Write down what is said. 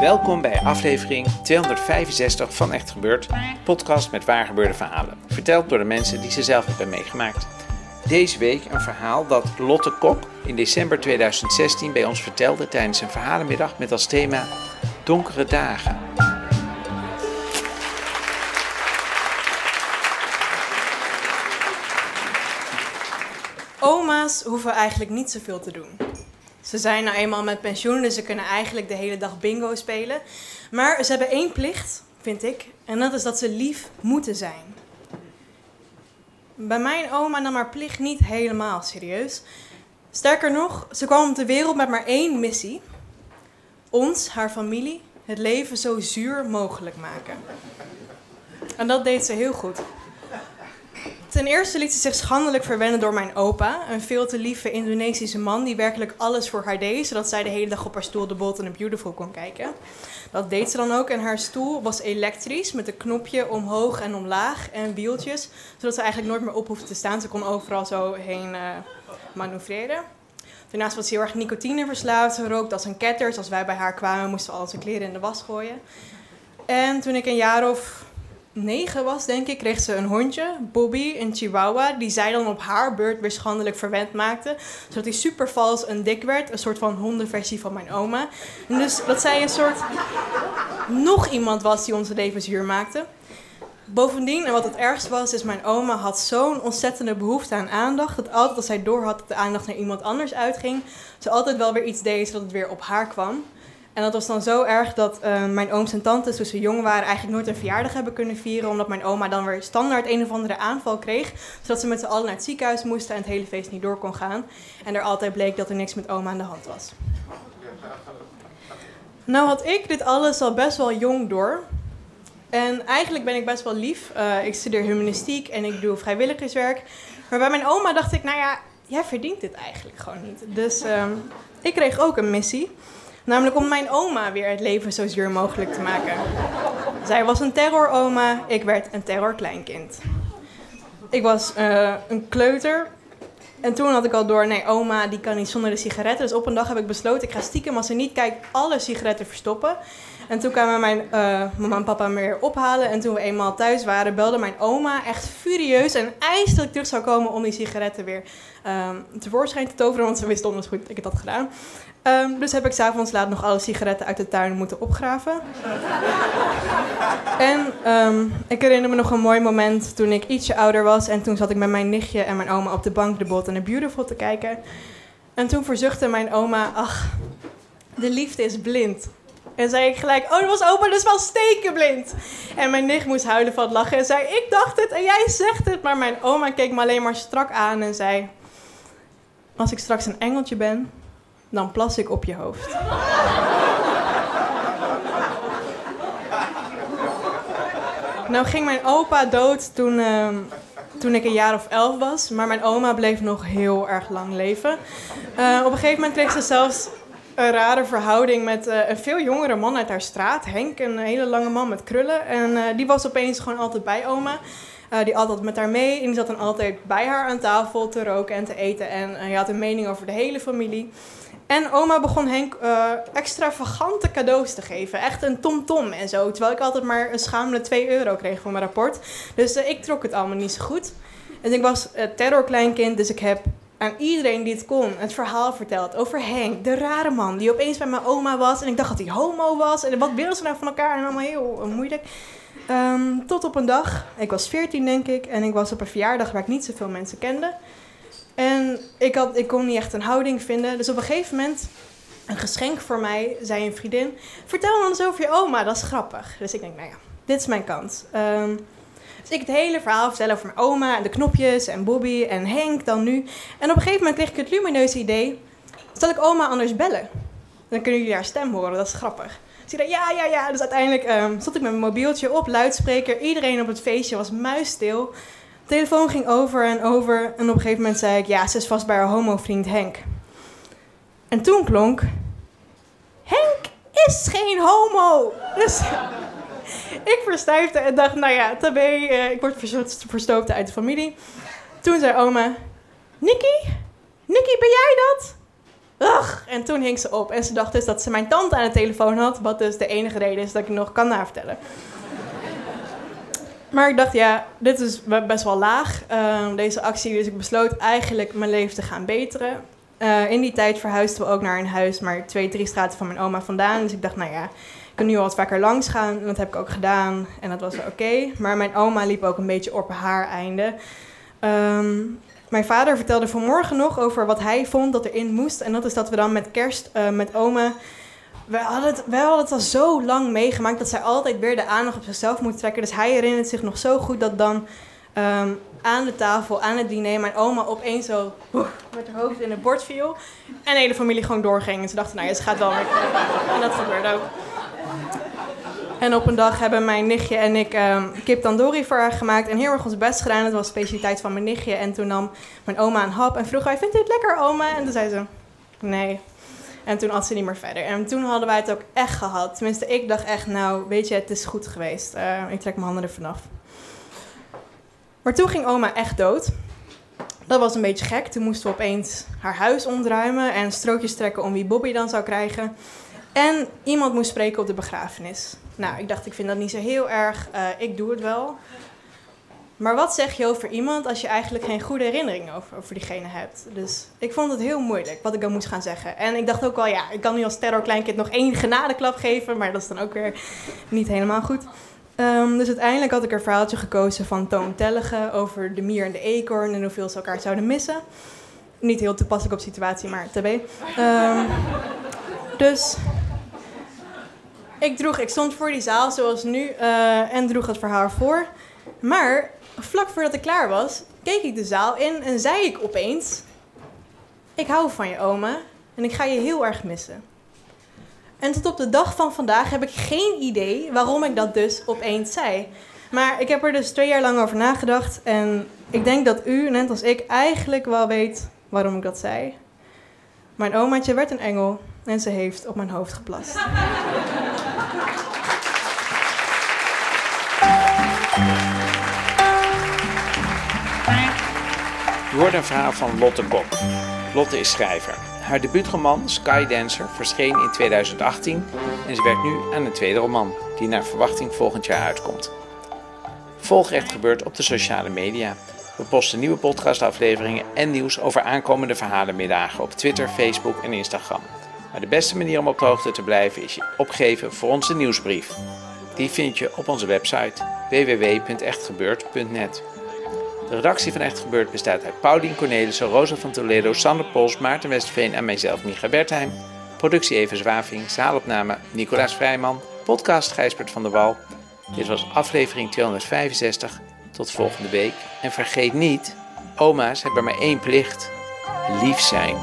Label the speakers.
Speaker 1: Welkom bij aflevering 265 van Echt Gebeurd, podcast met waargebeurde verhalen. Verteld door de mensen die ze zelf hebben meegemaakt. Deze week een verhaal dat Lotte Kok in december 2016 bij ons vertelde tijdens een verhalenmiddag met als thema Donkere Dagen.
Speaker 2: Oma's hoeven eigenlijk niet zoveel te doen. Ze zijn nou eenmaal met pensioen, dus ze kunnen eigenlijk de hele dag bingo spelen. Maar ze hebben één plicht, vind ik, en dat is dat ze lief moeten zijn. Bij mijn oma nam haar plicht niet helemaal serieus. Sterker nog, ze kwam op de wereld met maar één missie: ons, haar familie, het leven zo zuur mogelijk maken. En dat deed ze heel goed. Ten eerste liet ze zich schandelijk verwennen door mijn opa, een veel te lieve Indonesische man die werkelijk alles voor haar deed, zodat zij de hele dag op haar stoel de Bold and the Beautiful kon kijken. Dat deed ze dan ook en haar stoel was elektrisch met een knopje omhoog en omlaag en wieltjes, zodat ze eigenlijk nooit meer op hoefde te staan. Ze kon overal zo heen uh, manoeuvreren. Daarnaast was ze heel erg nicotine verslaafd. Ze rookte als een ketter. Dus als wij bij haar kwamen, moesten we al zijn kleren in de was gooien. En toen ik een jaar of negen was, denk ik, kreeg ze een hondje, Bobby, een chihuahua, die zij dan op haar beurt weer schandelijk verwend maakte. Zodat hij super vals en dik werd, een soort van hondenversie van mijn oma. En dus dat zij een soort nog iemand was die onze leven zuur maakte. Bovendien, en wat het ergst was, is mijn oma had zo'n ontzettende behoefte aan aandacht. Dat altijd als zij doorhad dat de aandacht naar iemand anders uitging, ze altijd wel weer iets deed zodat het weer op haar kwam. En dat was dan zo erg dat uh, mijn ooms en tantes, toen ze jong waren, eigenlijk nooit een verjaardag hebben kunnen vieren. Omdat mijn oma dan weer standaard een of andere aanval kreeg. Zodat ze met z'n allen naar het ziekenhuis moesten en het hele feest niet door kon gaan. En er altijd bleek dat er niks met oma aan de hand was. Nou had ik dit alles al best wel jong door. En eigenlijk ben ik best wel lief. Uh, ik studeer humanistiek en ik doe vrijwilligerswerk. Maar bij mijn oma dacht ik, nou ja, jij verdient dit eigenlijk gewoon niet. Dus uh, ik kreeg ook een missie. Namelijk om mijn oma weer het leven zo zuur mogelijk te maken. Zij was een terroroma, ik werd een terrorkleinkind. Ik was uh, een kleuter. En toen had ik al door, nee, oma die kan niet zonder de sigaretten. Dus op een dag heb ik besloten, ik ga stiekem als ze niet kijkt alle sigaretten verstoppen. En toen kwamen mijn uh, mama en papa me weer ophalen. En toen we eenmaal thuis waren, belde mijn oma echt furieus en eiste dat ik terug zou komen om die sigaretten weer um, tevoorschijn te toveren. Want ze wist donders goed dat ik het had gedaan. Um, dus heb ik s'avonds laat nog alle sigaretten uit de tuin moeten opgraven. en um, ik herinner me nog een mooi moment toen ik ietsje ouder was. En toen zat ik met mijn nichtje en mijn oma op de bank de Bot en de Beautiful te kijken. En toen verzuchtte mijn oma, ach, de liefde is blind. En zei ik gelijk, oh, dat was opa, dat is wel stekenblind. En mijn nicht moest huilen van het lachen en zei, ik dacht het en jij zegt het. Maar mijn oma keek me alleen maar strak aan en zei, als ik straks een engeltje ben, dan plas ik op je hoofd. nou ging mijn opa dood toen, uh, toen ik een jaar of elf was. Maar mijn oma bleef nog heel erg lang leven. Uh, op een gegeven moment kreeg ze zelfs een rare verhouding met uh, een veel jongere man uit haar straat. Henk, een hele lange man met krullen. En uh, die was opeens gewoon altijd bij oma. Die altijd met haar mee en die zat dan altijd bij haar aan tafel te roken en te eten. En hij had een mening over de hele familie. En oma begon Henk uh, extravagante cadeaus te geven. Echt een tomtom -tom en zo. Terwijl ik altijd maar een schamele 2 euro kreeg voor mijn rapport. Dus uh, ik trok het allemaal niet zo goed. En ik was uh, terrorkleinkind, dus ik heb aan iedereen die het kon het verhaal verteld over Henk, de rare man die opeens bij mijn oma was. En ik dacht dat hij homo was. En wat wilden ze nou van elkaar? En allemaal heel moeilijk. Um, tot op een dag, ik was 14 denk ik, en ik was op een verjaardag waar ik niet zoveel mensen kende. En ik, had, ik kon niet echt een houding vinden. Dus op een gegeven moment, een geschenk voor mij, zei een vriendin: Vertel me eens over je oma, dat is grappig. Dus ik denk, nou ja, dit is mijn kans. Um, Dus ik het hele verhaal vertellen over mijn oma en de knopjes en Bobby en Henk dan nu. En op een gegeven moment kreeg ik het lumineuze idee, zal ik oma anders bellen? Dan kunnen jullie haar stem horen, dat is grappig. Dus ik dacht, ja, ja, ja. Dus uiteindelijk um, stond ik met mijn mobieltje op, luidspreker. Iedereen op het feestje was muisstil. Telefoon ging over en over. En op een gegeven moment zei ik, ja, ze is vast bij haar homovriend Henk. En toen klonk, Henk is geen homo. Dus ik verstijfde en dacht, nou ja, tabé, uh, ik word verstoten uit de familie. Toen zei oma, Nikki, Nikki, ben jij dat? Ugh. En toen hing ze op en ze dacht dus dat ze mijn tante aan de telefoon had, wat dus de enige reden is dat ik nog kan navertellen. Maar ik dacht, ja, dit is best wel laag, uh, deze actie. Dus ik besloot eigenlijk mijn leven te gaan beteren. Uh, in die tijd verhuisden we ook naar een huis, maar twee, drie straten van mijn oma vandaan. Dus ik dacht, nou ja, ik kan nu al wat vaker langs gaan. En dat heb ik ook gedaan. En dat was oké. Maar mijn oma liep ook een beetje op haar einde. Um, mijn vader vertelde vanmorgen nog over wat hij vond dat erin moest. En dat is dat we dan met kerst uh, met oma. We hadden, het, we hadden het al zo lang meegemaakt dat zij altijd weer de aandacht op zichzelf moet trekken. Dus hij herinnert zich nog zo goed dat dan um, aan de tafel, aan het diner, mijn oma opeens zo met haar hoofd in het bord viel. En de hele familie gewoon doorging. En ze dachten, nou ja, ze gaat wel weer. En dat gebeurde ook. En op een dag hebben mijn nichtje en ik um, kip tandoori voor haar gemaakt. En heel erg ons best gedaan. Het was specialiteit van mijn nichtje. En toen nam mijn oma een hap en vroeg hij, vindt u het lekker oma? En toen zei ze, nee. En toen at ze niet meer verder. En toen hadden wij het ook echt gehad. Tenminste, ik dacht echt, nou, weet je, het is goed geweest. Uh, ik trek mijn handen er vanaf. Maar toen ging oma echt dood. Dat was een beetje gek. Toen moesten we opeens haar huis ontruimen en strookjes trekken om wie Bobby dan zou krijgen. En iemand moest spreken op de begrafenis. Nou, ik dacht, ik vind dat niet zo heel erg. Uh, ik doe het wel. Maar wat zeg je over iemand als je eigenlijk geen goede herinneringen over, over diegene hebt? Dus ik vond het heel moeilijk wat ik dan moest gaan zeggen. En ik dacht ook wel, ja, ik kan nu als terrorkleinkind nog één genadeklap geven, maar dat is dan ook weer niet helemaal goed. Um, dus uiteindelijk had ik een verhaaltje gekozen van Toon Tellige over de mier en de eekhoorn en hoeveel ze elkaar zouden missen. Niet heel toepasselijk op situatie, maar tb. Um, dus ik droeg, ik stond voor die zaal zoals nu uh, en droeg het verhaal voor. Maar vlak voordat ik klaar was, keek ik de zaal in en zei ik opeens: Ik hou van je oma en ik ga je heel erg missen. En tot op de dag van vandaag heb ik geen idee waarom ik dat dus opeens zei. Maar ik heb er dus twee jaar lang over nagedacht. En ik denk dat u, net als ik, eigenlijk wel weet waarom ik dat zei. Mijn omaatje werd een engel en ze heeft op mijn hoofd geplast.
Speaker 1: Je hoort een verhaal van Lotte Kok. Lotte is schrijver. Haar debuutroman Skydancer verscheen in 2018 en ze werkt nu aan een tweede roman, die naar verwachting volgend jaar uitkomt. Volg Echt Gebeurd op de sociale media. We posten nieuwe podcastafleveringen en nieuws over aankomende verhalenmiddagen op Twitter, Facebook en Instagram. Maar de beste manier om op de hoogte te blijven is je opgeven voor onze nieuwsbrief. Die vind je op onze website www.echtgebeurd.net. De redactie van Echt Gebeurd bestaat uit Paulien Cornelissen, Rosa van Toledo, Sander Pols, Maarten Westveen en mijzelf, Micha Bertheim. Productie Even Zwaving, zaalopname Nicolaas Vrijman, podcast Gijsbert van der Wal. Dit was aflevering 265. Tot volgende week. En vergeet niet, oma's hebben maar één plicht: lief zijn.